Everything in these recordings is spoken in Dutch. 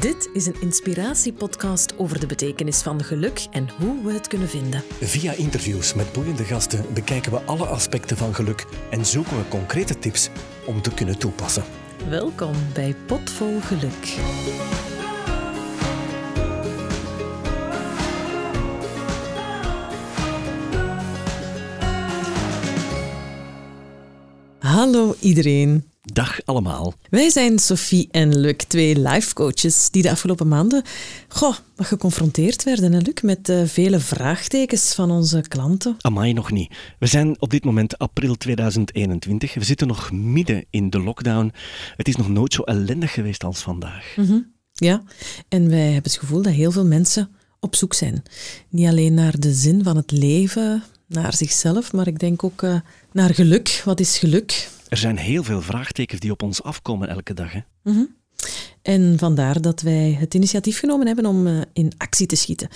Dit is een inspiratiepodcast over de betekenis van geluk en hoe we het kunnen vinden. Via interviews met boeiende gasten bekijken we alle aspecten van geluk en zoeken we concrete tips om te kunnen toepassen. Welkom bij Potvol Geluk. Hallo iedereen. Dag allemaal. Wij zijn Sophie en Luc, twee life coaches die de afgelopen maanden goh, wat geconfronteerd werden, hè, Luc, met uh, vele vraagtekens van onze klanten. Amai, nog niet. We zijn op dit moment april 2021. We zitten nog midden in de lockdown. Het is nog nooit zo ellendig geweest als vandaag. Mhm. Ja, en wij hebben het gevoel dat heel veel mensen op zoek zijn. Niet alleen naar de zin van het leven, naar zichzelf, maar ik denk ook uh, naar geluk. Wat is geluk? Er zijn heel veel vraagtekens die op ons afkomen elke dag. Hè? Mhm. En vandaar dat wij het initiatief genomen hebben om uh, in actie te schieten.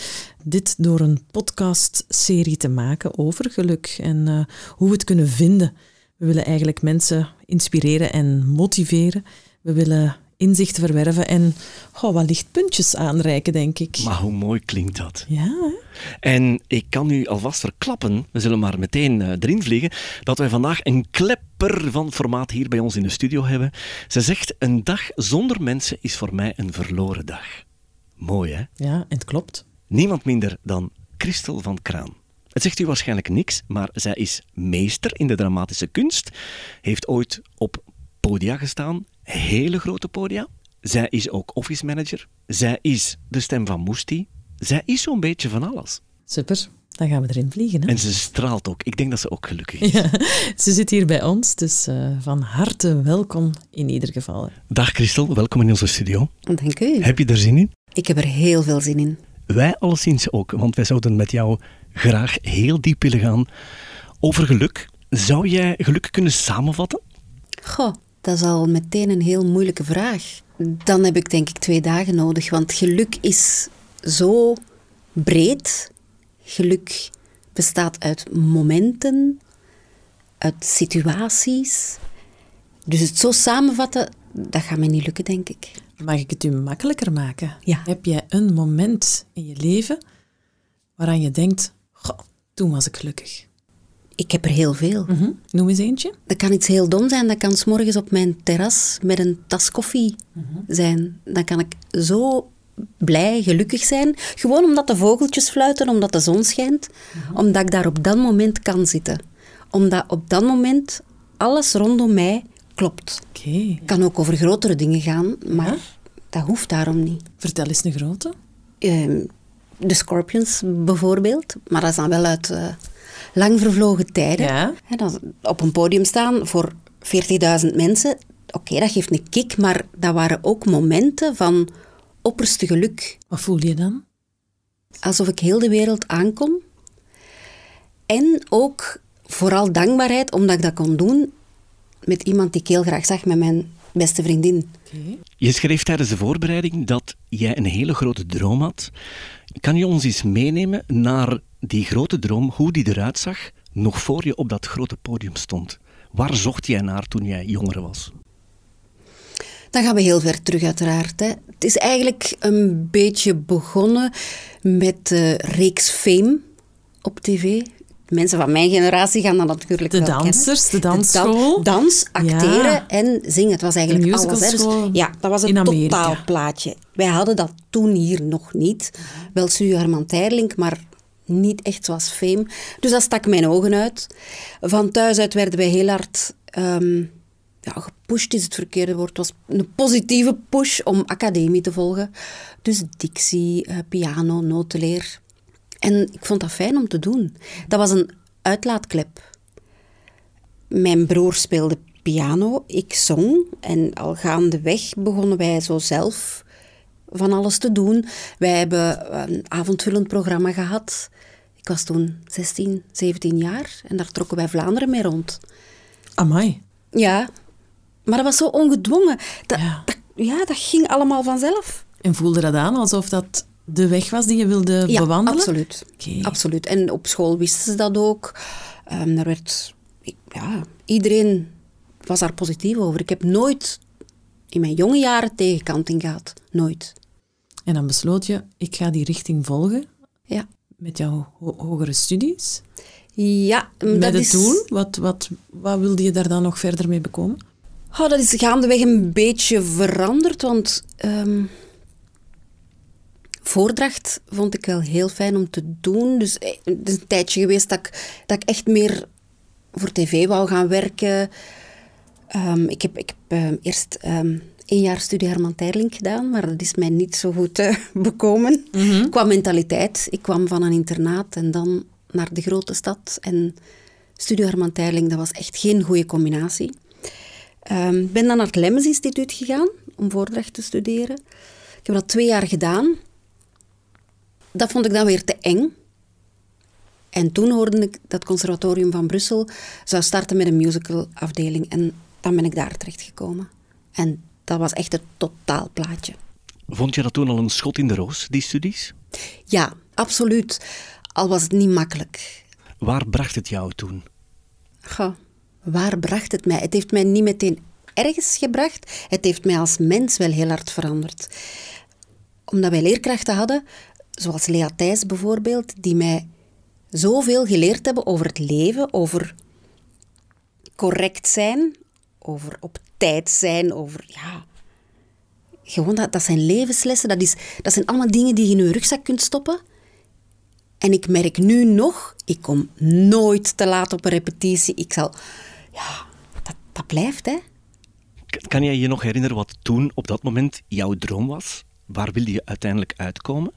Dit door een podcastserie te maken over geluk en uh, hoe we het kunnen vinden. We willen eigenlijk mensen inspireren en motiveren. We willen inzicht verwerven en oh, wat lichtpuntjes aanreiken, denk ik. Maar hoe mooi klinkt dat? Ja. Hè? En ik kan u alvast verklappen, we zullen maar meteen uh, erin vliegen, dat wij vandaag een klepper van formaat hier bij ons in de studio hebben. Ze zegt, een dag zonder mensen is voor mij een verloren dag. Mooi, hè? Ja, en het klopt. Niemand minder dan Christel van Kraan. Het zegt u waarschijnlijk niks, maar zij is meester in de dramatische kunst, heeft ooit op podia gestaan, hele grote podia. Zij is ook office manager. Zij is de stem van Moesti. Zij is zo'n beetje van alles. Super. Dan gaan we erin vliegen. Hè? En ze straalt ook. Ik denk dat ze ook gelukkig is. Ja, ze zit hier bij ons, dus uh, van harte welkom in ieder geval. Dag Christel, welkom in onze studio. Dank u. Heb je er zin in? Ik heb er heel veel zin in. Wij alleszins ook, want wij zouden met jou graag heel diep willen gaan over geluk. Zou jij geluk kunnen samenvatten? Goh, dat is al meteen een heel moeilijke vraag. Dan heb ik denk ik twee dagen nodig, want geluk is zo breed. Geluk bestaat uit momenten, uit situaties. Dus het zo samenvatten, dat gaat mij niet lukken, denk ik. Mag ik het u makkelijker maken? Ja. Heb jij een moment in je leven waaraan je denkt, goh, toen was ik gelukkig? Ik heb er heel veel. Mm -hmm. Noem eens eentje. Dat kan iets heel dom zijn. Dat kan s morgens op mijn terras met een tas koffie Mhm. mm -hmm. zijn. Dan kan ik zo blij, gelukkig zijn. Gewoon omdat de vogeltjes fluiten, omdat de zon schijnt. Mm -hmm. Omdat ik daar op dat moment kan zitten. Omdat op dat moment alles rondom mij klopt. Okay. Het kan ook over grotere dingen gaan, maar ja? dat hoeft daarom niet. Vertel eens een grote. Uh, de Scorpions bijvoorbeeld. Maar dat is dan wel uit... Uh, lang vervlogen tijden. Ja. Op een podium staan voor 40.000 mensen. Oké, okay, dat geeft een kick, maar dat waren ook momenten van opperste geluk. Wat voel je dan? Alsof ik heel de wereld aankom. En ook vooral dankbaarheid, omdat ik dat kon doen met iemand die ik heel graag zag, met mijn beste vriendin. Okay. Je schreef tijdens de voorbereiding dat jij een hele grote droom had. Kan je ons eens meenemen naar die grote droom, hoe die eruit zag, nog voor je op dat grote podium stond? Waar zocht jij naar toen jij jonger was? Dan gaan we heel ver terug, uiteraard. Hè. Het is eigenlijk een beetje begonnen met de reeks Fame op tv. Mensen van mijn generatie gaan dat natuurlijk de wel dansers, kennen. de dansschool. De dans, acteren ja. en zingen. Het was eigenlijk alles. Hè. Dus, ja, dat was een totaalplaatje. Wij hadden dat toen hier nog niet. Wel Studio Herman Teirlink, maar niet echt zoals Fame. Dus dat stak mijn ogen uit. Van thuis uit werden wij heel hard... Um, ja, gepusht is het verkeerde woord. Het was een positieve push om academie te volgen. Dus dictie, uh, piano, notenleer. En ik vond dat fijn om te doen. Dat was een uitlaatklep. Mijn broer speelde piano, ik zong. En al gaandeweg begonnen wij zo zelf van alles te doen. Wij hebben een avondvullend programma gehad. Ik was toen 16, 17 jaar en daar trokken wij Vlaanderen mee rond. Amai. Ja, maar dat was zo ongedwongen. Dat, ja. Dat, ja, dat ging allemaal vanzelf. En voelde dat aan alsof dat de weg was die je wilde ja, bewandelen? absoluut. Okay. absoluut. En op school wisten ze dat ook. Um, er werd, ja, iedereen was daar positief over. Ik heb nooit in mijn jonge jaren tegenkanting gehad. Nooit. En dan besloot je, ik ga die richting volgen. Ja. Met jouw hogere studies. Ja, Met dat het is... doen, wat, wat, wat wilde je daar dan nog verder mee bekomen? Oh, dat is gaandeweg een beetje veranderd, want um, voordracht vond ik wel heel fijn om te doen. Dus eh, het is een tijdje geweest dat ik, dat ik echt meer voor tv wou gaan werken. Um, ik heb, ik heb um, eerst één jaar studie Herman Terling gedaan, maar dat is mij niet zo goed uh, bekomen. Mm -hmm. Qua mentaliteit. Ik kwam van een internaat en dan naar de grote stad. En studie Herman Terling, dat was echt geen goede combinatie. Ik um, ben dan naar het Lemmens Instituut gegaan om voordracht te studeren. Ik heb dat twee jaar gedaan. Dat vond ik dan weer te eng. En toen hoorde ik dat het Conservatorium van Brussel zou starten met een musicalafdeling. En dan ben ik daar terechtgekomen. En dat was echt het totaalplaatje. Vond je dat toen al een schot in de roos, die studies? Ja, absoluut. Al was het niet makkelijk. Waar bracht het jou toen? Goh, waar bracht het mij? Het heeft mij niet meteen ergens gebracht. Het heeft mij als mens wel heel hard veranderd. Omdat wij leerkrachten hadden, zoals Lea Thijs bijvoorbeeld, die mij zoveel geleerd hebben over het leven, over correct zijn, over op tijd zijn, over ja. Gewoon dat, dat zijn levenslessen, dat, is, dat zijn allemaal dingen die je in je rugzak kunt stoppen. En ik merk nu nog, ik kom nooit te laat op een repetitie. Ik zal, ja, dat, dat blijft hè. Kan jij je nog herinneren wat toen op dat moment jouw droom was? Waar wilde je uiteindelijk uitkomen?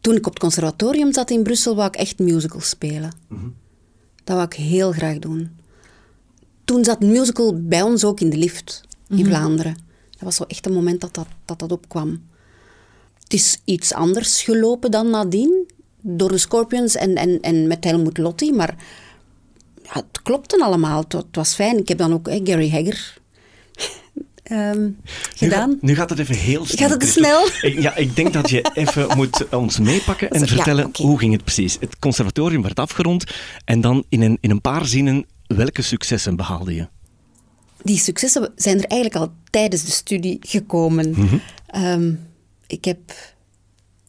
Toen ik op het conservatorium zat in Brussel, wou ik echt musicals spelen. Mm -hmm. Dat wou ik heel graag doen. Toen zat een musical bij ons ook in de lift, in mm -hmm. Vlaanderen. Dat was zo echt een moment dat dat, dat dat opkwam. Het is iets anders gelopen dan nadien, door de Scorpions en, en, en met Helmut Lotti, maar ja, het klopte allemaal. Het, het, was fijn. Ik heb dan ook hè, Gary Hegger um, gedaan. Nu gaat, nu gaat, het even heel snel. Gaat het snel? Ik, ja, ik denk dat je even moet ons meepakken en vertellen ja, okay. hoe ging het precies. Het conservatorium werd afgerond en dan in een, in een paar zinnen, welke successen behaalde je? Die successen zijn er eigenlijk al tijdens de studie gekomen. Mm -hmm. um, ik heb...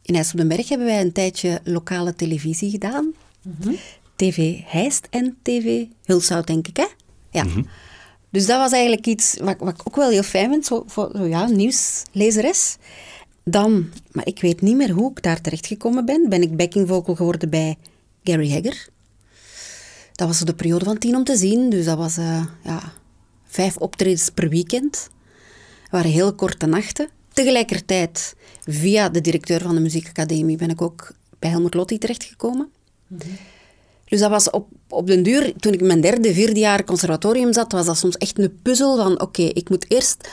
In IJs op den Berg hebben wij een tijdje lokale televisie gedaan. Mm -hmm. TV Heist en TV Hulshout, denk ik, hè? Ja. Mm -hmm. Dus dat was eigenlijk iets wat, wat ik ook wel heel fijn vind, zo, voor zo, ja, nieuwslezeres. Dan, maar ik weet niet meer hoe ik daar terecht gekomen ben, ben ik backing vocal geworden bij Gary Hegger. Dat was de periode van tien om te zien, dus dat was uh, ja, vijf optredens per weekend. Het waren heel korte nachten. Tegelijkertijd, via de directeur van de muziekacademie, ben ik ook bij Helmut Lotti terechtgekomen. Mm. Dus dat was op, op den duur, toen ik mijn derde, vierde jaar conservatorium zat, was dat soms echt een puzzel van oké, ik moet eerst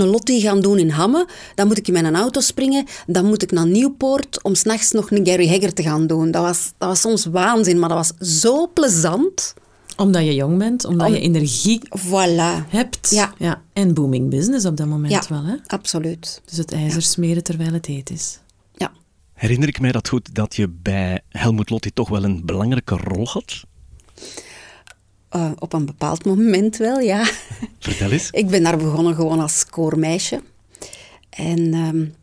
een lottie gaan doen in Hamme, dan moet ik in mijn auto springen, dan moet ik naar Nieuwpoort om s'nachts nog een Gary Hegger te gaan doen. Dat was, dat was soms waanzin, maar dat was zo plezant. Omdat je jong bent, omdat om, je energie voilà. hebt. Ja. ja. En booming business op dat moment ja, wel. Hè? absoluut. Dus het ijzer ja. smeren terwijl het heet is. Ja. Herinner ik mij dat goed dat je bij Helmut Lotti toch wel een belangrijke rol had? Uh, op een bepaald moment wel, ja. Vertel eens. ik ben daar begonnen gewoon als koormeisje. En um,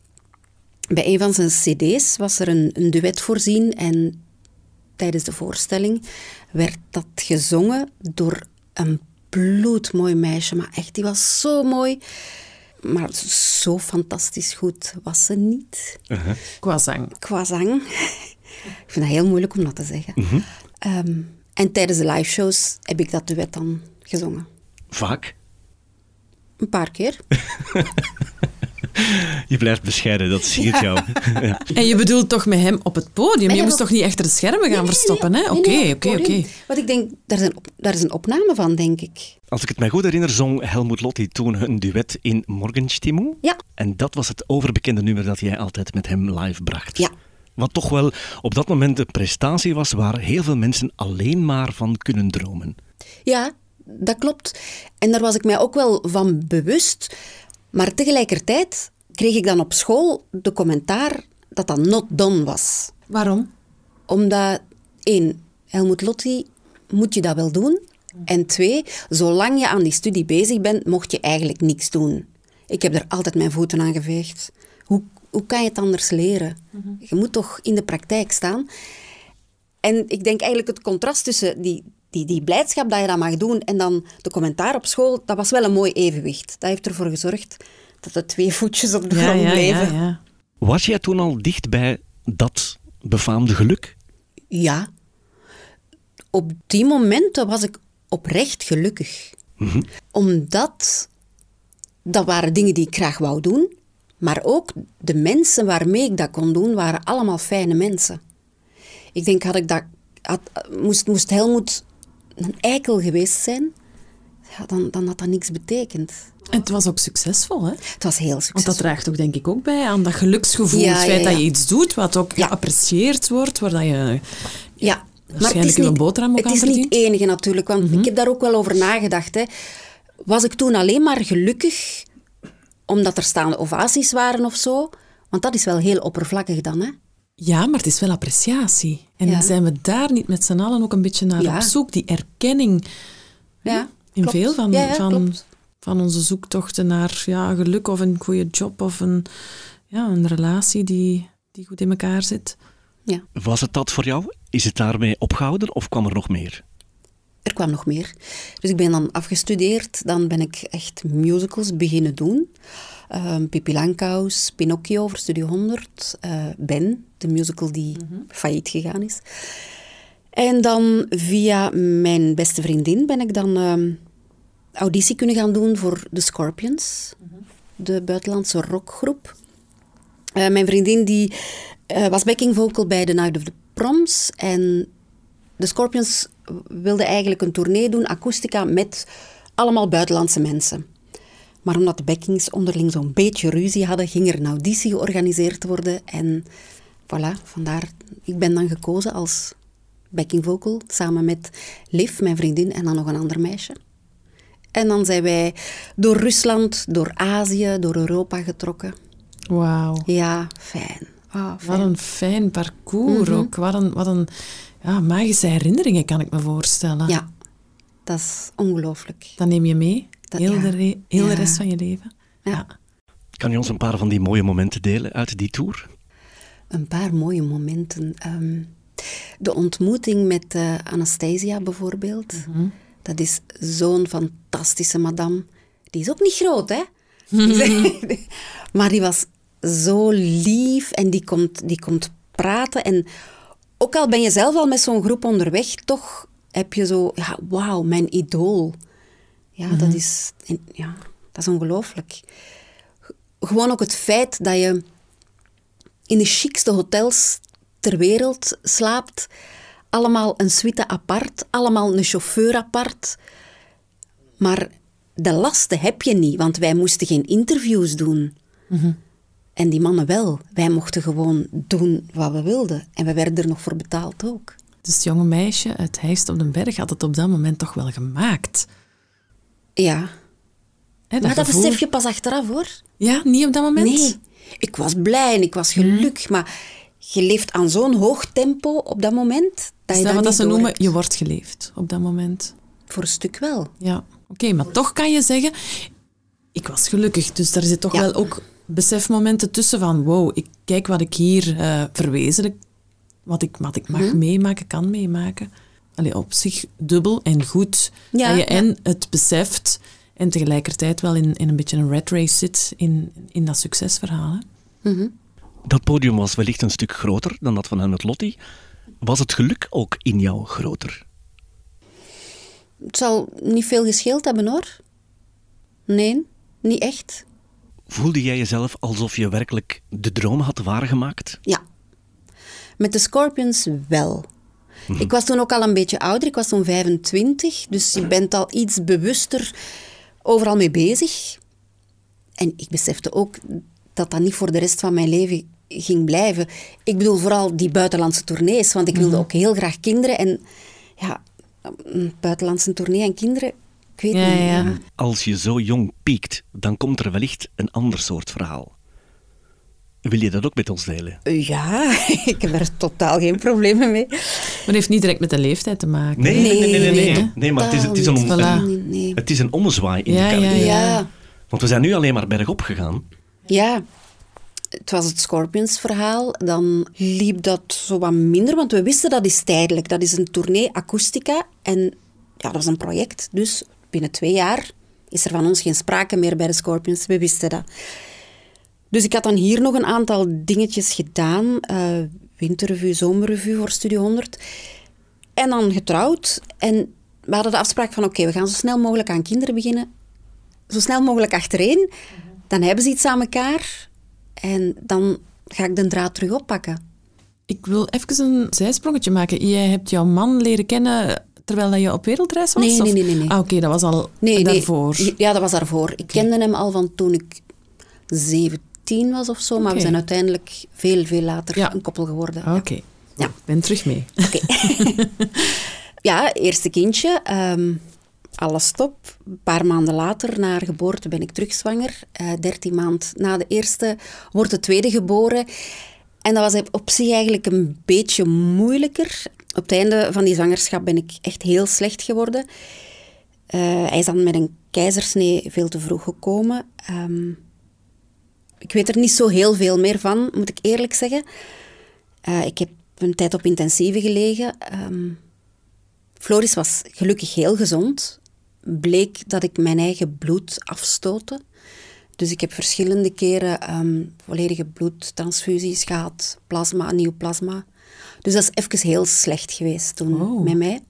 bij een van zijn cd's was er een, een duet voorzien en tijdens de voorstelling werd dat gezongen door een bloedmooi meisje. Maar echt, die was zo mooi. Maar zo fantastisch goed was ze niet. Uh -huh. Qua zang. Qua zang. ik vind dat heel moeilijk om dat te zeggen. Uh -huh. um, en tijdens de live shows heb ik dat duet dan gezongen. Vaak? Een paar keer. Je blijft bescheiden, dat zie ik jou. ja. En je bedoelt toch met hem op het podium? Je moest toch niet achter de schermen gaan nee, nee, verstoppen, hè? Oké, oké, oké. Want ik denk, daar is, een, daar is een opname van, denk ik. Als ik het mij goed herinner, zong Helmut Lotti toen een duet in Morgenstimmung. Ja. En dat was het overbekende nummer dat jij altijd met hem live bracht. Ja. Wat toch wel op dat moment een prestatie was waar heel veel mensen alleen maar van kunnen dromen. Ja, dat klopt. En daar was ik mij ook wel van bewust. Maar tegelijkertijd kreeg ik dan op school de commentaar dat dat not done was. Waarom? Omdat, één, Helmut Lotti moet je dat wel doen. En twee, zolang je aan die studie bezig bent, mocht je eigenlijk niks doen. Ik heb er altijd mijn voeten aan geveegd. Hoe, hoe kan je het anders leren? Je moet toch in de praktijk staan. En ik denk eigenlijk het contrast tussen die, die, die blijdschap dat je dat mag doen en dan de commentaar op school, dat was wel een mooi evenwicht. Dat heeft ervoor gezorgd dat de twee voetjes op de ja, grond bleven. Ja, ja. Was jij toen al dicht bij dat befaamde geluk? Ja. Op die momenten was ik oprecht gelukkig. Omdat dat waren dingen die ik graag wou doen, maar ook de mensen waarmee ik dat kon doen, waren allemaal fijne mensen. Ik denk, had ik dat, had, moest, moest Helmoet een eikel geweest zijn, ja, dan, dan had dat niks betekend. En het was ook succesvol, hè? Het was heel Want succesvol. dat draagt ook denk ik ook bij aan dat geluksgevoel. Ja, het feit ja, dat je iets doet wat ook geapprecieerd wordt, waar dat je... Ja, Waarschijnlijk uw boterham ook Het aan is niet het enige natuurlijk, want ik heb daar ook wel over nagedacht. Hè. Was ik toen alleen maar gelukkig omdat er staande ovaties waren of zo? Want dat is wel heel oppervlakkig dan, hè? Ja, maar het is wel appreciatie. En Ja. zijn we daar niet met z'n allen ook een beetje naar Ja. op zoek? Die erkenning Ja, in klopt. veel van, Ja, ja, van, onze zoektochten naar ja, geluk of een goede job of een, ja, een relatie die, die goed in elkaar zit. Ja. Was het dat voor jou? Is het daarmee opgehouden of kwam er nog meer? Er kwam nog meer. Dus ik ben dan afgestudeerd. Dan ben ik echt musicals beginnen doen. Ehm Pippi Langkous, Pinocchio voor Studio 100. eh, ben, de musical die failliet gegaan is. En dan via mijn beste vriendin ben ik dan ehm, auditie kunnen gaan doen voor The Scorpions. De buitenlandse rockgroep. Eh, mijn vriendin die, eh, was backing vocal bij The Night of the Proms. En de Scorpions wilden eigenlijk een tournee doen, akoestica, met allemaal buitenlandse mensen. Maar omdat de backings onderling zo'n beetje ruzie hadden, ging er een auditie georganiseerd worden. En voilà, vandaar, ik ben dan gekozen als backing vocal, samen met Liv, mijn vriendin, en dan nog een ander meisje. En dan zijn wij door Rusland, door Azië, door Europa getrokken. Wauw. Ja, fijn. Ah, Wat een fijn parcours Mhm. ook. Wat een, wat een ja, magische herinneringen, kan ik me voorstellen. Ja, dat is ongelooflijk. Dat neem je mee, Dat- heel, ja. de, re- heel de rest van je leven. Ja. Kan je ons een paar van die mooie momenten delen uit die tour? Een paar mooie momenten. Ehm, de ontmoeting met eh, Anastasia bijvoorbeeld. Dat is zo'n fantastische madame. Die is ook niet groot, hè? Maar die was zo lief en die komt, die komt praten. En ook al ben je zelf al met zo'n groep onderweg, toch heb je zo... Ja, wauw, mijn idool. Ja, dat is... en, ja, dat is ongelooflijk. Gewoon ook het feit dat je in de chicste hotels ter wereld slaapt. Allemaal een suite apart, allemaal een chauffeur apart. Maar de lasten heb je niet, want wij moesten geen interviews doen. En die mannen wel. Wij mochten gewoon doen wat we wilden. En we werden er nog voor betaald ook. Dus het jonge meisje uit Heist op den Berg had het op dat moment toch wel gemaakt. Ja. Hè, Maar dat gevoel- besef je pas achteraf, hoor. Ja, niet op dat moment? Nee. Ik was blij en ik was gelukkig, maar je leeft aan zo'n hoog tempo op dat moment. Dat Is je dat wat dat dat ze noemen? Je wordt geleefd op dat moment. Voor een stuk wel. Ja, oké, maar toch kan je zeggen, ik was gelukkig. Dus daar zit toch Ja. wel ook besefmomenten tussen van, wow, ik kijk wat ik hier eh verwezenlijk, wat ik, wat ik mag Mhm. meemaken, kan meemaken. Allee, op zich dubbel en goed Ja, dat je ja. en het beseft en tegelijkertijd wel in, in een beetje een red race zit in, in dat succesverhaal. Hè? Dat podium was wellicht een stuk groter dan dat van Helmut Lotti. Was het geluk ook in jou groter? Het zal niet veel gescheeld hebben, hoor. Nee, niet echt. Voelde jij jezelf alsof je werkelijk de droom had waargemaakt? Ja. Met de Scorpions wel. Ik was toen ook al een beetje ouder, ik was toen 25, dus je bent al iets bewuster overal mee bezig. En ik besefte ook dat dat niet voor de rest van mijn leven ging blijven. Ik bedoel vooral die buitenlandse tournees, want ik wilde ook heel graag kinderen. En ja, buitenlandse tournee en kinderen, ik weet Ja, niet. ja. Als je zo jong piekt, dan komt er wellicht een ander soort verhaal. Wil je dat ook met ons delen? Ja, ik heb er totaal geen problemen mee. Maar het heeft niet direct met de leeftijd te maken. Nee, nee, nee, nee, nee. nee, Nee, Nee, maar het is, het is, een, een- het is een ommezwaai in Ja, de carrière. ja. Ja, Want we zijn nu alleen maar bergop gegaan. ja. het was het Scorpions-verhaal. Dan liep dat zo wat minder, want we wisten dat is tijdelijk. Dat is een tournee Acoustica. En ja, dat was een project. Dus binnen twee jaar is er van ons geen sprake meer bij de Scorpions. We wisten dat. Dus ik had dan hier nog een aantal dingetjes gedaan. Uh, winterrevue, zomerrevue voor Studio 100. En dan getrouwd. En we hadden de afspraak van oké, we gaan zo snel mogelijk aan kinderen beginnen. Zo snel mogelijk achtereen. Dan hebben ze iets aan elkaar. En dan ga ik de draad terug oppakken. Ik wil even een zijsprongetje maken. Jij hebt jouw man leren kennen terwijl je op wereldreis was? Nee, nee, nee. nee, Ah, oké, dat was al nee, daarvoor. Nee. Ja, dat was daarvoor. Ik kende hem al van toen ik 17 was of zo, maar we zijn uiteindelijk veel, veel later een koppel geworden. Oké, ja. ik ben terug mee. Oké. ja, eerste kindje. Um, alles stop. Een paar maanden later, na haar geboorte, ben ik terugzwanger. Uh, dertien maand na de eerste wordt de tweede geboren. En dat was op zich eigenlijk een beetje moeilijker. Op het einde van die zwangerschap ben ik echt heel slecht geworden. Uh, hij is dan met een keizersnee veel te vroeg gekomen. Um, ik weet er niet zo heel veel meer van, moet ik eerlijk zeggen. Uh, ik heb een tijd op intensieve gelegen. Um, Floris was gelukkig heel gezond. Bleek dat ik mijn eigen bloed afstootte. Dus ik heb verschillende keren um, volledige bloedtransfusies gehad, plasma, nieuw plasma. Dus dat is even heel slecht geweest toen oh. met mij.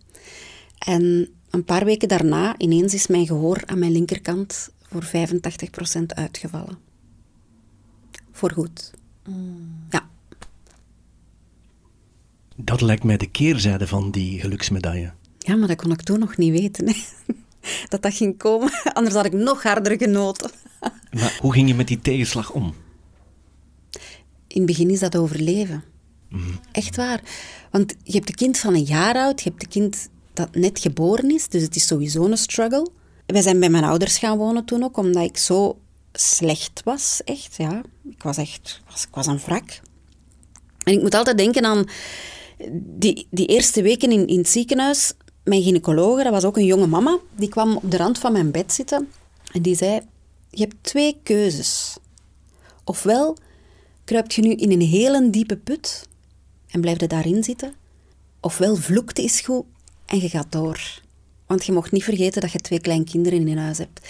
En een paar weken daarna, ineens is mijn gehoor aan mijn linkerkant voor 85% uitgevallen. Voorgoed. Mm. Ja. Dat lijkt mij de keerzijde van die geluksmedaille. Ja, maar dat kon ik toen nog niet weten. Hè. Dat dat ging komen. Anders had ik nog harder genoten. Maar hoe ging je met die tegenslag om? In het begin is dat overleven. Mhm. Echt waar. Want je hebt een kind van een jaar oud, je hebt een kind dat net geboren is, dus het is sowieso een struggle. Wij zijn bij mijn ouders gaan wonen toen ook, omdat ik zo slecht was, echt. Ja. Ik was echt was, ik was een wrak. En ik moet altijd denken aan die, die eerste weken in, in het ziekenhuis. Mijn gynaecoloog, dat was ook een jonge mama, die kwam op de rand van mijn bed zitten en die zei: Je hebt twee keuzes. Ofwel kruipt je nu in een hele diepe put en blijf je daarin zitten, ofwel vloekt is goed en je gaat door. Want je mocht niet vergeten dat je twee kleinkinderen in huis hebt.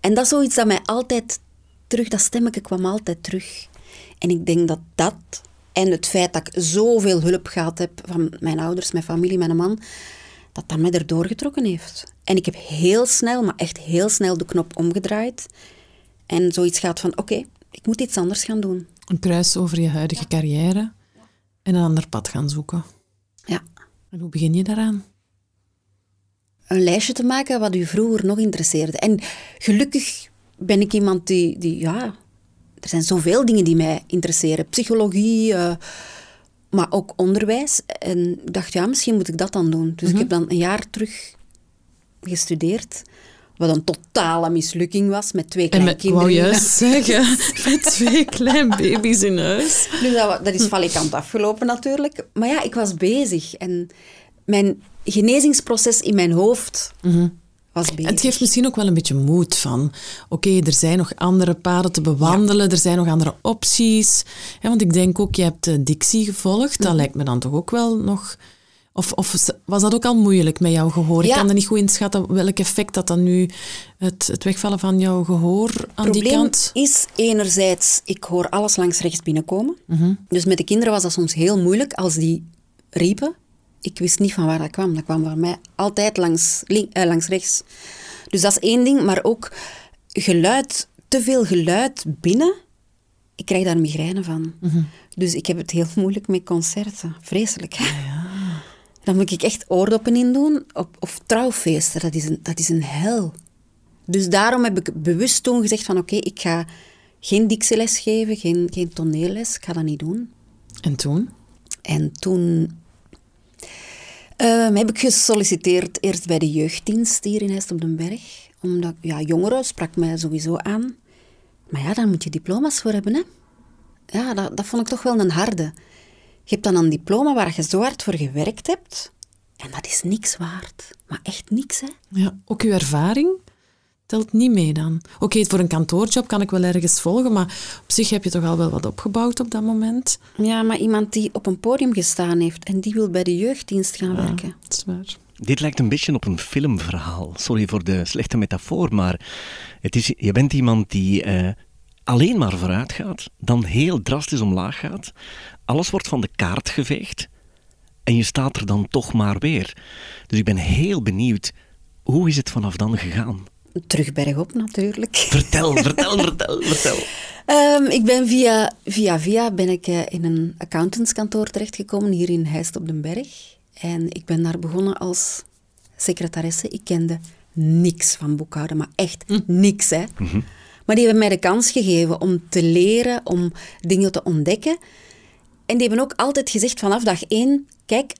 En dat is zoiets dat mij altijd terug, dat stemmetje kwam altijd terug. En ik denk dat dat en het feit dat ik zoveel hulp gehad heb van mijn ouders, mijn familie, mijn man, dat dat mij erdoor getrokken heeft. En ik heb heel snel, maar echt heel snel de knop omgedraaid. En zoiets gaat van, oké, ik moet iets anders gaan doen. Een kruis over je huidige carrière en een ander pad gaan zoeken. Ja. En hoe begin je daaraan? Een lijstje te maken wat u vroeger nog interesseerde. En gelukkig ben ik iemand die, die ja, er zijn zoveel dingen die mij interesseren. Psychologie, uh, maar ook onderwijs. En ik dacht, ja, misschien moet ik dat dan doen. Dus ik mhm. heb dan een jaar terug gestudeerd. Wat een totale mislukking was, met twee kleine kinderen. Ik wou juist zeggen, met twee kleine baby's in huis. Dus dat, dat is valikant afgelopen natuurlijk. Maar ja, ik was bezig. En mijn genezingsproces in mijn hoofd mhm. Was bezig. Het geeft misschien ook wel een beetje moed van... Oké, er zijn nog andere paden te bewandelen. Er zijn nog andere opties. Want ik denk ook, je hebt de Dixie gevolgd. Dat mhm. lijkt me dan toch ook wel nog of, of, was dat ook al moeilijk met jouw gehoor? Ik kan er niet goed inschatten welk effect dat dan nu het, het wegvallen van jouw gehoor aan die kant... Is enerzijds, ik hoor alles langs rechts binnenkomen. Mhm. Dus met de kinderen was dat soms heel moeilijk als die riepen. Ik wist niet van waar dat kwam. Dat kwam bij mij altijd langs, eh, langs rechts. Dus dat is één ding. Maar ook geluid, te veel geluid binnen. Ik krijg daar migraine van. Mhm. Dus ik heb het heel moeilijk met concerten. Vreselijk. Ja. Dan moet ik echt oordoppen in doen. Op, of trouwfeesten, dat is, een, dat is een hel. Dus daarom heb ik bewust toen gezegd van oké, ik ga geen dictieles geven, geen, geen toneelles. Ik ga dat niet doen. En toen? En toen uh, heb ik gesolliciteerd eerst bij de jeugddienst hier in Heist op den Berg. Omdat, ja, jongeren sprak mij sowieso aan. Maar ja, daar moet je diploma's voor hebben, hè. Ja, dat, dat vond ik toch wel een harde. Je hebt dan een diploma waar je zo hard voor gewerkt hebt. En dat is niks waard. Maar echt niks, hè. Ja, ook uw ervaring Telt niet mee dan. Oké, voor een kantoorjob kan ik wel ergens volgen, maar op zich heb je toch al wel wat opgebouwd op dat moment. Ja, maar iemand die op een podium gestaan heeft en die wil bij de jeugddienst gaan werken. Dat is waar. Dit lijkt een beetje op een filmverhaal. Sorry voor de slechte metafoor, maar het is, je bent iemand die eh, alleen maar vooruit gaat, dan heel drastisch omlaag gaat. Alles wordt van de kaart geveegd en je staat er dan toch maar weer. Dus ik ben heel benieuwd, hoe is het vanaf dan gegaan? Terug bergop natuurlijk. Vertel, vertel, vertel, vertel. Um, ik ben via via, via ben ik, uh, in een accountantskantoor terechtgekomen hier in Heist op den Berg. En ik ben daar begonnen als secretaresse. Ik kende niks van boekhouden, maar echt hm. niks. Hè. Mhm. Maar die hebben mij de kans gegeven om te leren, om dingen te ontdekken. En die hebben ook altijd gezegd vanaf dag één, kijk,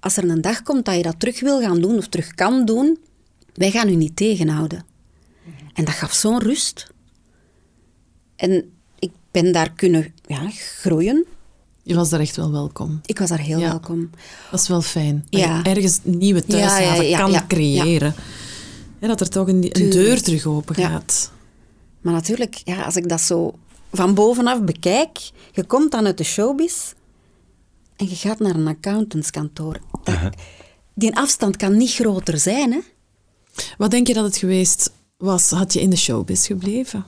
als er een dag komt dat je dat terug wil gaan doen of terug kan doen, wij gaan u niet tegenhouden. En dat gaf zo'n rust. En ik ben daar kunnen ja, groeien. Je was daar echt wel welkom. Ik was daar heel welkom. Dat is wel fijn. Dat ja. je ergens nieuwe thuishaven kan creëren. Ja. dat er toch een, een deur terug open gaat. Maar natuurlijk, ja, als ik dat zo van bovenaf bekijk, je komt dan uit de showbiz en je gaat naar een accountantskantoor. Die afstand kan niet groter zijn, hè? Wat denk je dat het geweest was, had je in de showbiz gebleven?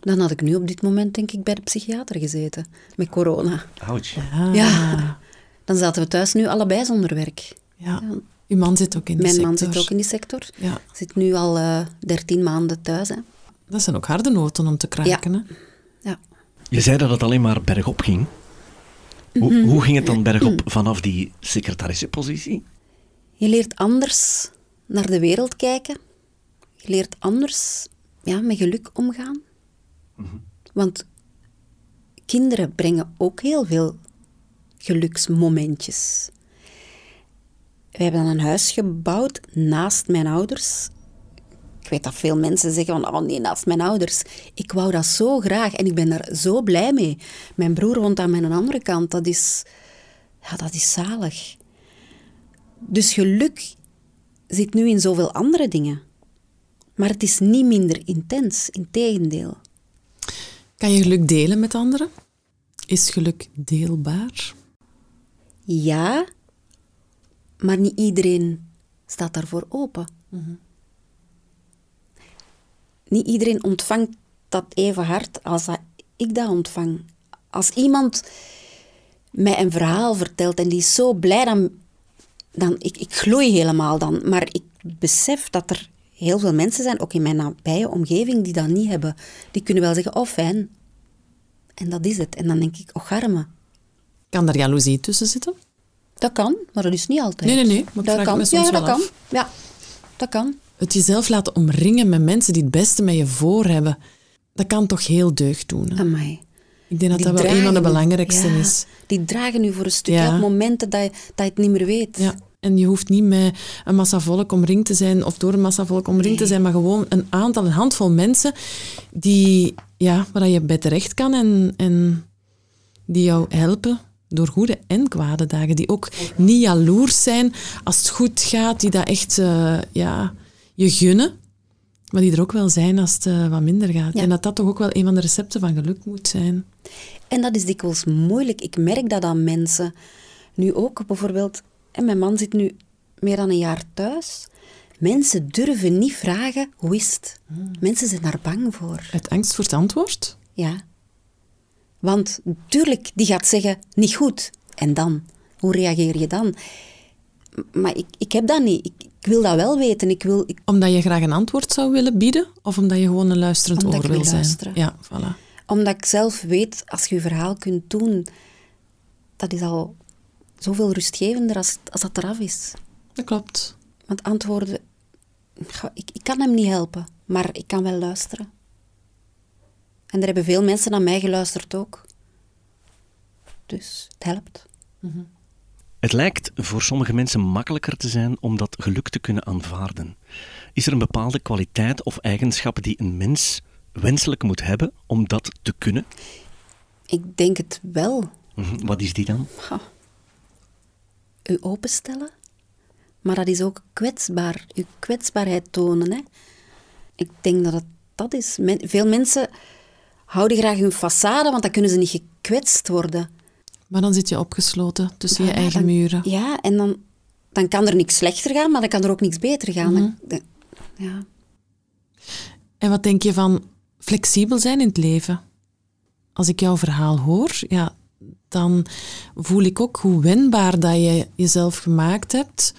Dan had ik nu op dit moment, denk ik, bij de psychiater gezeten. Met corona. Ouch. Ja. ja. Dan zaten we thuis nu allebei zonder werk. Ja. ja. Uw man zit ook in die sector. Mijn man zit ook in die sector. Ja. Zit nu al uh, eh, 13 maanden thuis. Hè. Dat zijn ook harde noten om te kraken. Ja. Hè? ja. Je zei dat het alleen maar bergop ging. Hoe, mhm. hoe ging het dan bergop vanaf die secretarissepositie? Je leert anders naar de wereld kijken. Je leert anders ja, met geluk omgaan. Mhm. Want kinderen brengen ook heel veel geluksmomentjes. We hebben dan een huis gebouwd naast mijn ouders. Ik weet dat veel mensen zeggen van, oh nee, naast mijn ouders. Ik wou dat zo graag en ik ben daar zo blij mee. Mijn broer woont aan mijn andere kant. Dat is, ja, dat is zalig. Dus geluk zit nu in zoveel andere dingen. Maar het is niet minder intens, integendeel. Kan je geluk delen met anderen? Is geluk deelbaar? Ja, maar niet iedereen staat daarvoor open. Mhm. Niet iedereen ontvangt dat even hard als dat ik dat ontvang. Als iemand mij een verhaal vertelt en die is zo blij, dan, dan ik, ik gloei helemaal dan. Maar ik besef dat er heel veel mensen zijn, ook in mijn nabije omgeving, die dat niet hebben. Die kunnen wel zeggen, oh fijn. En dat is het. En dan denk ik, oh garme. Kan daar jaloezie tussen zitten? Dat kan, maar dat is niet altijd. Nee, nee, nee. Maar dat kan. ja, dat kan. Ja, dat kan. Het jezelf laten omringen met mensen die het beste met je voor hebben, dat kan toch heel deugd doen. Amai. Ik denk dat dat wel een van de belangrijkste is. Die dragen u voor een stukje op momenten dat je, dat je het niet meer weet. Ja. En je hoeft niet met een massa volk omringd te zijn of door een massa volk omringd te zijn, maar gewoon een aantal, een handvol mensen die, ja, waar je bij terecht kan en, en die jou helpen door goede en kwade dagen. Die ook niet jaloers zijn als het goed gaat, die dat echt uh, ja, je gunnen, maar die er ook wel zijn als het uh, wat minder gaat. En dat dat toch ook wel een van de recepten van geluk moet zijn. En dat is dikwijls moeilijk. Ik merk dat aan mensen. Nu ook bijvoorbeeld en mijn man zit nu meer dan een jaar thuis. Mensen durven niet vragen hoe is het. Hmm. Mensen zijn daar bang voor. Uit angst voor het antwoord? Ja. Want natuurlijk, die gaat zeggen, niet goed. En dan? Hoe reageer je dan? Maar ik, ik heb dat niet. Ik, ik wil dat wel weten. Ik wil, ik... Omdat je graag een antwoord zou willen bieden? Of omdat je gewoon een luisterend omdat oor wil, zijn? Luisteren. Ja, voilà. Omdat ik zelf weet, als je je verhaal kunt doen, dat is al zoveel rustgevender als, als dat eraf is. Dat klopt. Want antwoorden... Ik, ik kan hem niet helpen, maar ik kan wel luisteren. En er hebben veel mensen naar mij geluisterd ook. Dus het helpt. Mhm. Het lijkt voor sommige mensen makkelijker te zijn om dat geluk te kunnen aanvaarden. Is er een bepaalde kwaliteit of eigenschappen die een mens wenselijk moet hebben om dat te kunnen? Ik denk het wel. Mhm. Wat is die dan? U openstellen. Maar dat is ook kwetsbaar, uw kwetsbaarheid tonen. Hè? Ik denk dat het dat is. veel mensen houden graag hun façade, want dan kunnen ze niet gekwetst worden. Maar dan zit je opgesloten tussen je eigen muren. Ja, en dan, dan kan er niks slechter gaan, maar dan kan er ook niks beter gaan. Mhm. ja. En wat denk je van flexibel zijn in het leven? Als ik jouw verhaal hoor, ja, dan voel ik ook hoe wendbaar dat je jezelf gemaakt hebt,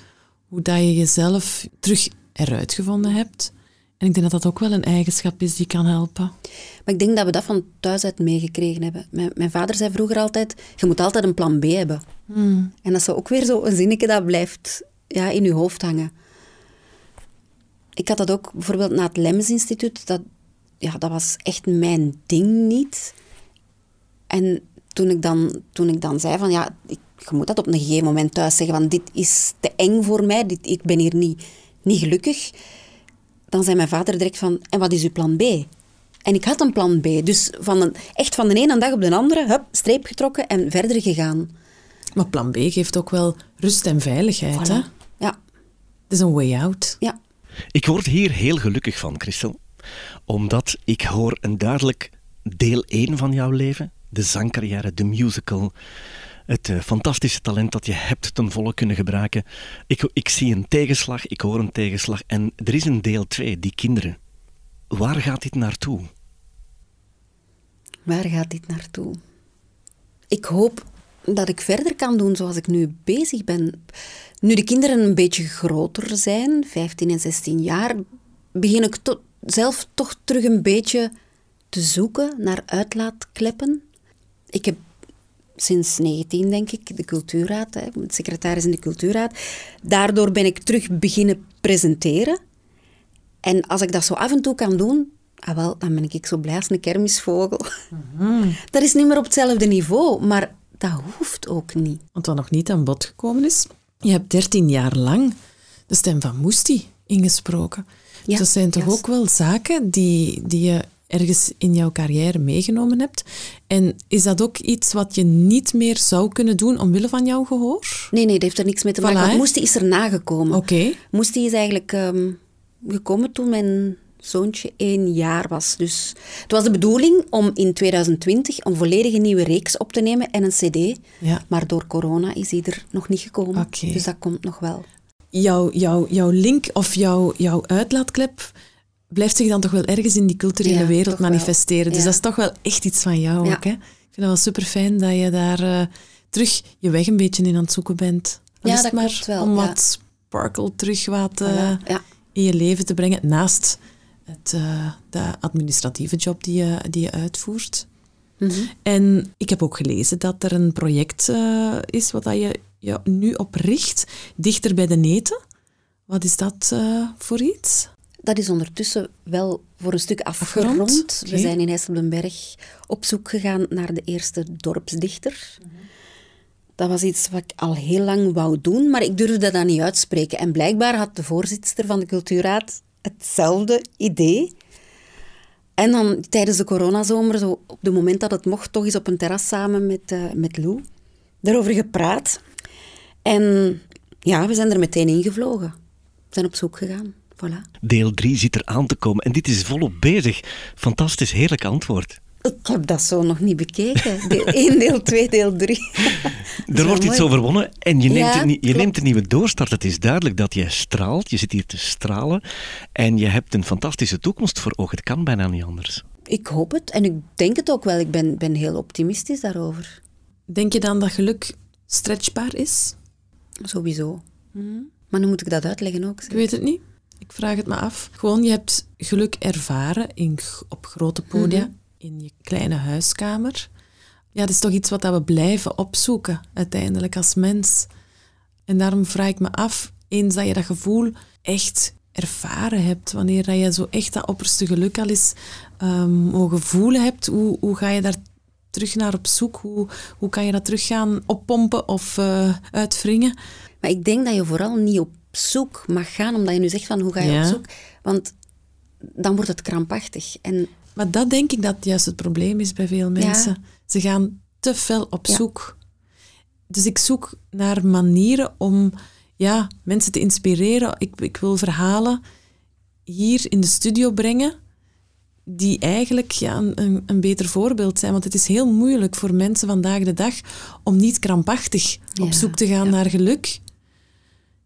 hoe dat je jezelf terug eruit gevonden hebt. En ik denk dat dat ook wel een eigenschap is die kan helpen. Maar ik denk dat we dat van thuis uit meegekregen hebben. Mijn, mijn, vader zei vroeger altijd, je moet altijd een plan B hebben. Hmm. En dat is ook weer zo'n zinnetje dat blijft ja, in je hoofd hangen. Ik had dat ook bijvoorbeeld na het Lems Instituut. Dat, ja, dat was echt mijn ding niet. En toen ik dan, toen ik dan zei van ja, ik, je moet dat op een gegeven moment thuis zeggen van dit is te eng voor mij, dit, ik ben hier niet, niet gelukkig. Dan zei mijn vader direct van en wat is uw plan B? En ik had een plan B. Dus van een, echt van de ene dag op de andere, hup, streep getrokken en verder gegaan. Maar plan B geeft ook wel rust en veiligheid, hè? Ja. Het is een way out. Ja. Ik word hier heel gelukkig van, Christel. Omdat ik hoor een duidelijk deel 1 van jouw leven de zangcarrière, de musical, het uh, fantastische talent dat je hebt ten volle kunnen gebruiken. Ik, ik zie een tegenslag, ik hoor een tegenslag en er is een deel 2, die kinderen. Waar gaat dit naartoe? Waar gaat dit naartoe? Ik hoop dat ik verder kan doen zoals ik nu bezig ben. Nu de kinderen een beetje groter zijn, 15 en 16 jaar, begin ik zelf toch terug een beetje te zoeken naar uitlaatkleppen. Ik heb sinds 19, denk ik, de cultuurraad, hè, secretaris in de cultuurraad. Daardoor ben ik terug beginnen presenteren. En als ik dat zo af en toe kan doen, ah wel, dan ben ik zo blij als een kermisvogel. Mhm. Dat is niet meer op hetzelfde niveau, maar dat hoeft ook niet. Want wat nog niet aan bod gekomen is, je hebt 13 jaar lang de stem van Moesti ingesproken. Ja, dat zijn toch ook wel zaken die, die je ergens in jouw carrière meegenomen hebt. En is dat ook iets wat je niet meer zou kunnen doen omwille van jouw gehoor? Nee, nee, dat heeft er niks mee te maken. Voilà, Moesti is er nagekomen. Oké. Moesti is eigenlijk um, gekomen toen mijn zoontje één jaar was. Dus het was de bedoeling om in 2020 een volledige nieuwe reeks op te nemen en een cd. Ja. Maar door corona is die er nog niet gekomen. Okay. Dus dat komt nog wel. Jouw, jouw, jouw link of jouw, jouw uitlaatklep blijft zich dan toch wel ergens in die culturele wereld manifesteren. Dus dat is toch wel echt iets van jou ook. Hè? Ik vind het wel super fijn dat je daar uh, terug je weg een beetje in aan het zoeken bent. ja, dat maar wel. Om wat sparkle terug wat uh, in je leven te brengen. Naast het, uh, de administratieve job die je, die je uitvoert. Mm -hmm. En ik heb ook gelezen dat er een project is wat je je nu op richt, dichter bij de neten. Wat is dat voor iets? Dat is ondertussen wel voor een stuk afgerond. We zijn in IJsselbenberg op zoek gegaan naar de eerste dorpsdichter. Dat was iets wat ik al heel lang wou doen, maar ik durfde dat niet uitspreken. En blijkbaar had de voorzitter van de cultuurraad hetzelfde idee. En dan tijdens de coronazomer, zo op het moment dat het mocht, toch eens op een terras samen met, uh, met Lou, daarover gepraat. En ja, we zijn er meteen ingevlogen. We zijn op zoek gegaan. Voilà. Deel 3 zit er aan te komen en dit is volop bezig. Fantastisch, heerlijk antwoord. Ik heb dat zo nog niet bekeken. Deel 1, deel 2, deel 3. er wordt iets overwonnen en je, neemt, een, je neemt een nieuwe doorstart. Het is duidelijk dat je straalt, je zit hier te stralen en je hebt een fantastische toekomst voor ogen. Het kan bijna niet anders. Ik hoop het en ik denk het ook wel. Ik ben, ben heel optimistisch daarover. Denk je dan dat geluk stretchbaar is? Sowieso. Hmm. Maar nu moet ik dat uitleggen ook. Ik weet het niet. Ik vraag het me af. Gewoon, je hebt geluk ervaren in, op grote podia, mhm. in je kleine huiskamer. Ja, dat is toch iets wat we blijven opzoeken, uiteindelijk als mens. En daarom vraag ik me af, eens dat je dat gevoel echt ervaren hebt, wanneer dat je zo echt dat opperste geluk al eens um, mogen voelen hebt, hoe, hoe ga je daar terug naar op zoek? Hoe, hoe kan je dat terug gaan oppompen of uh, uitwringen? Maar ik denk dat je vooral niet op zoek mag gaan, omdat je nu zegt van hoe ga je op zoek? Want dan wordt het krampachtig. En... Maar dat denk ik dat juist het probleem is bij veel mensen. Ze gaan te fel op zoek. Dus ik zoek naar manieren om ja, mensen te inspireren. Ik, ik wil verhalen hier in de studio brengen die eigenlijk ja, een, een, beter voorbeeld zijn. Want het is heel moeilijk voor mensen vandaag de dag om niet krampachtig op zoek te gaan naar geluk.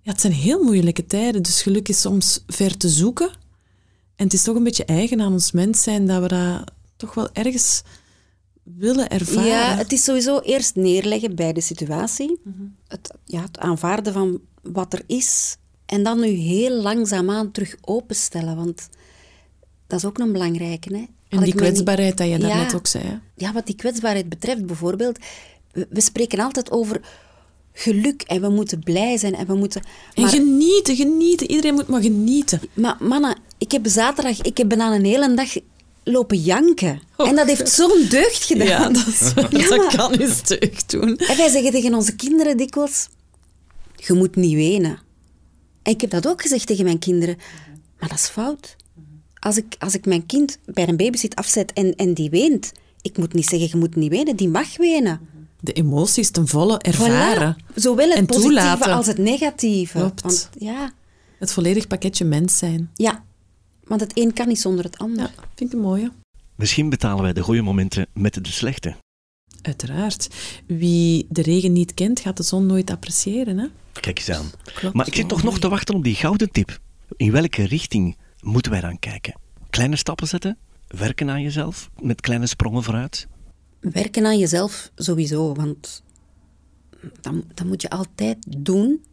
Ja, het zijn heel moeilijke tijden, dus geluk is soms ver te zoeken. En het is toch een beetje eigen aan ons mens zijn dat we dat toch wel ergens willen ervaren. Ja, het is sowieso eerst neerleggen bij de situatie. Het, ja, het aanvaarden van wat er is. En dan nu heel langzaamaan terug openstellen. Want dat is ook een belangrijke. Hè? En die kwetsbaarheid dat je daarnet ook zei. Hè? Ja, wat die kwetsbaarheid betreft bijvoorbeeld. We, spreken altijd over geluk en we moeten blij zijn en we moeten... Maar, en genieten, genieten. Iedereen moet maar genieten. Maar mannen, ik heb zaterdag, ik heb bijna een hele dag lopen janken. Oh, en dat heeft zo'n deugd gedaan. Ja, dat, is, dat kan eens deugd doen. En wij zeggen tegen onze kinderen dikwijls, je moet niet wenen. En ik heb dat ook gezegd tegen mijn kinderen. Maar dat is fout. Als ik, als ik mijn kind bij een babysit afzet en, en die weent, ik moet niet zeggen, je moet niet wenen, die mag wenen. De emoties ten volle ervaren. Zowel het positieve als het negatieve. Klopt. Want, ja. Het volledig pakketje mens zijn. Ja, want het een kan niet zonder het ander. Ja, vind ik een mooie. Misschien betalen wij de goede momenten met de slechte. Uiteraard. Wie de regen niet kent, gaat de zon nooit appreciëren. Hè? Kijk eens aan. Klopt, maar ik zit toch nog te wachten op die gouden tip. In welke richting moeten wij dan kijken? Kleine stappen zetten? Werken aan jezelf? Met kleine sprongen vooruit? Werken aan jezelf sowieso, want dat, dat moet je altijd doen.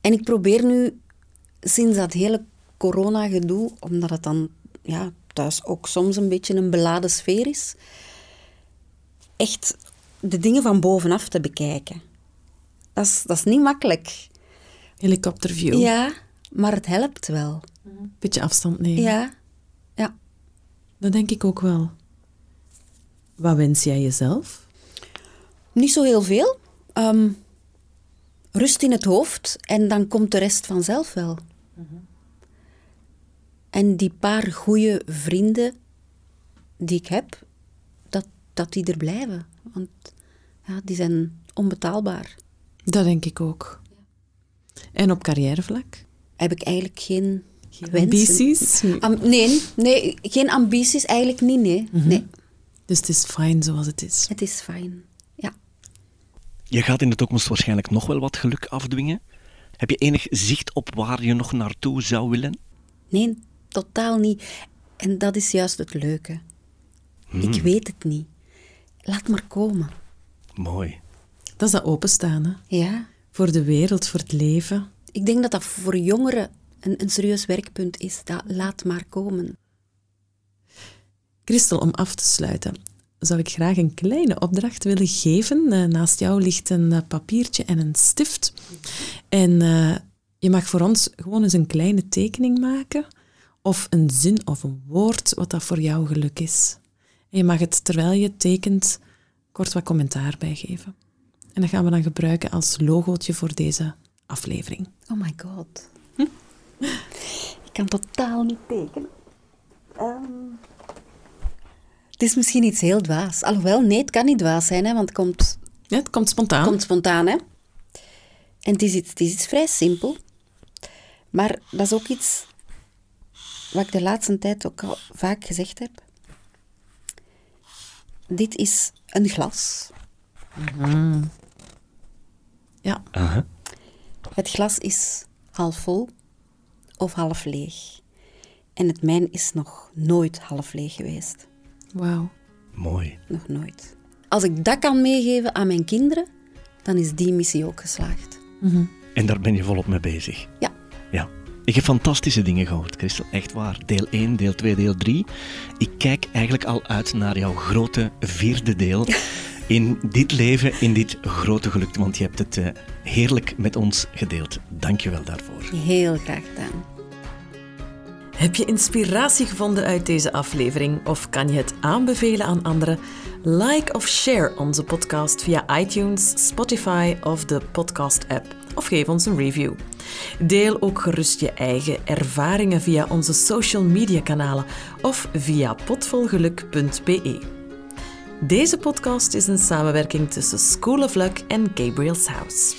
En ik probeer nu, sinds dat hele corona-gedoe, omdat het dan ja, thuis ook soms een beetje een beladen sfeer is, echt de dingen van bovenaf te bekijken. Dat is, dat is niet makkelijk. Helikopterview. Ja, maar het helpt wel. Beetje afstand nemen. Ja, ja. Dat denk ik ook wel. Wat wens jij jezelf? Niet zo heel veel. Ehm, rust in het hoofd en dan komt de rest vanzelf wel. En die paar goede vrienden die ik heb, dat, dat die er blijven. Want ja, die zijn onbetaalbaar. Dat denk ik ook. En op carrièrevlak? Heb ik eigenlijk geen, geen ambities? nee, nee, geen ambities eigenlijk niet, nee. Mhm. nee. Dus het is fijn zoals het is? Het is fijn, ja. Je gaat in de toekomst waarschijnlijk nog wel wat geluk afdwingen. Heb je enig zicht op waar je nog naartoe zou willen? Nee, totaal niet. En dat is juist het leuke. Ik hmm. weet het niet. Laat maar komen. Mooi. Dat is dat openstaan, hè? Ja. Voor de wereld, voor het leven. Ik denk dat dat voor jongeren een, een serieus werkpunt is. Dat laat maar komen. Christel, om af te sluiten, zou ik graag een kleine opdracht willen geven. Uh, naast jou ligt een uh, papiertje en een stift. En uh, je mag voor ons gewoon eens een kleine tekening maken of een zin of een woord wat dat voor jou geluk is. En je mag het terwijl je tekent kort wat commentaar bijgeven. En dat gaan we dan gebruiken als logootje voor deze aflevering. Oh my god. Ik kan totaal niet tekenen. Um, het is misschien iets heel dwaas. Alhoewel, nee, het kan niet dwaas zijn, hè, want het komt... Ja, het komt spontaan. Het komt spontaan, hè. En het is, iets, het is iets vrij simpel. Maar dat is ook iets wat ik de laatste tijd ook al vaak gezegd heb. Dit is een glas. Ja. Het glas is half vol of half leeg. En het mijn is nog nooit half leeg geweest. Wauw. Mooi. Nog nooit. Als ik dat kan meegeven aan mijn kinderen, dan is die missie ook geslaagd. Mhm. En daar ben je volop mee bezig? Ja. Ja. Ik heb fantastische dingen gehoord, Christel. Echt waar. Deel 1, deel 2, deel 3. Ik kijk eigenlijk al uit naar jouw grote vierde deel. In dit leven, in dit grote geluk. Want je hebt het uh, heerlijk met ons gedeeld. Dank je wel daarvoor. Heel graag gedaan. Heb je inspiratie gevonden uit deze aflevering of kan je het aanbevelen aan anderen? Like of share onze podcast via iTunes, Spotify of de podcast-app. Of geef ons een review. Deel ook gerust je eigen ervaringen via onze social media kanalen of via potvolgeluk.be. Deze podcast is een samenwerking tussen School of Luck en Gabriel's House.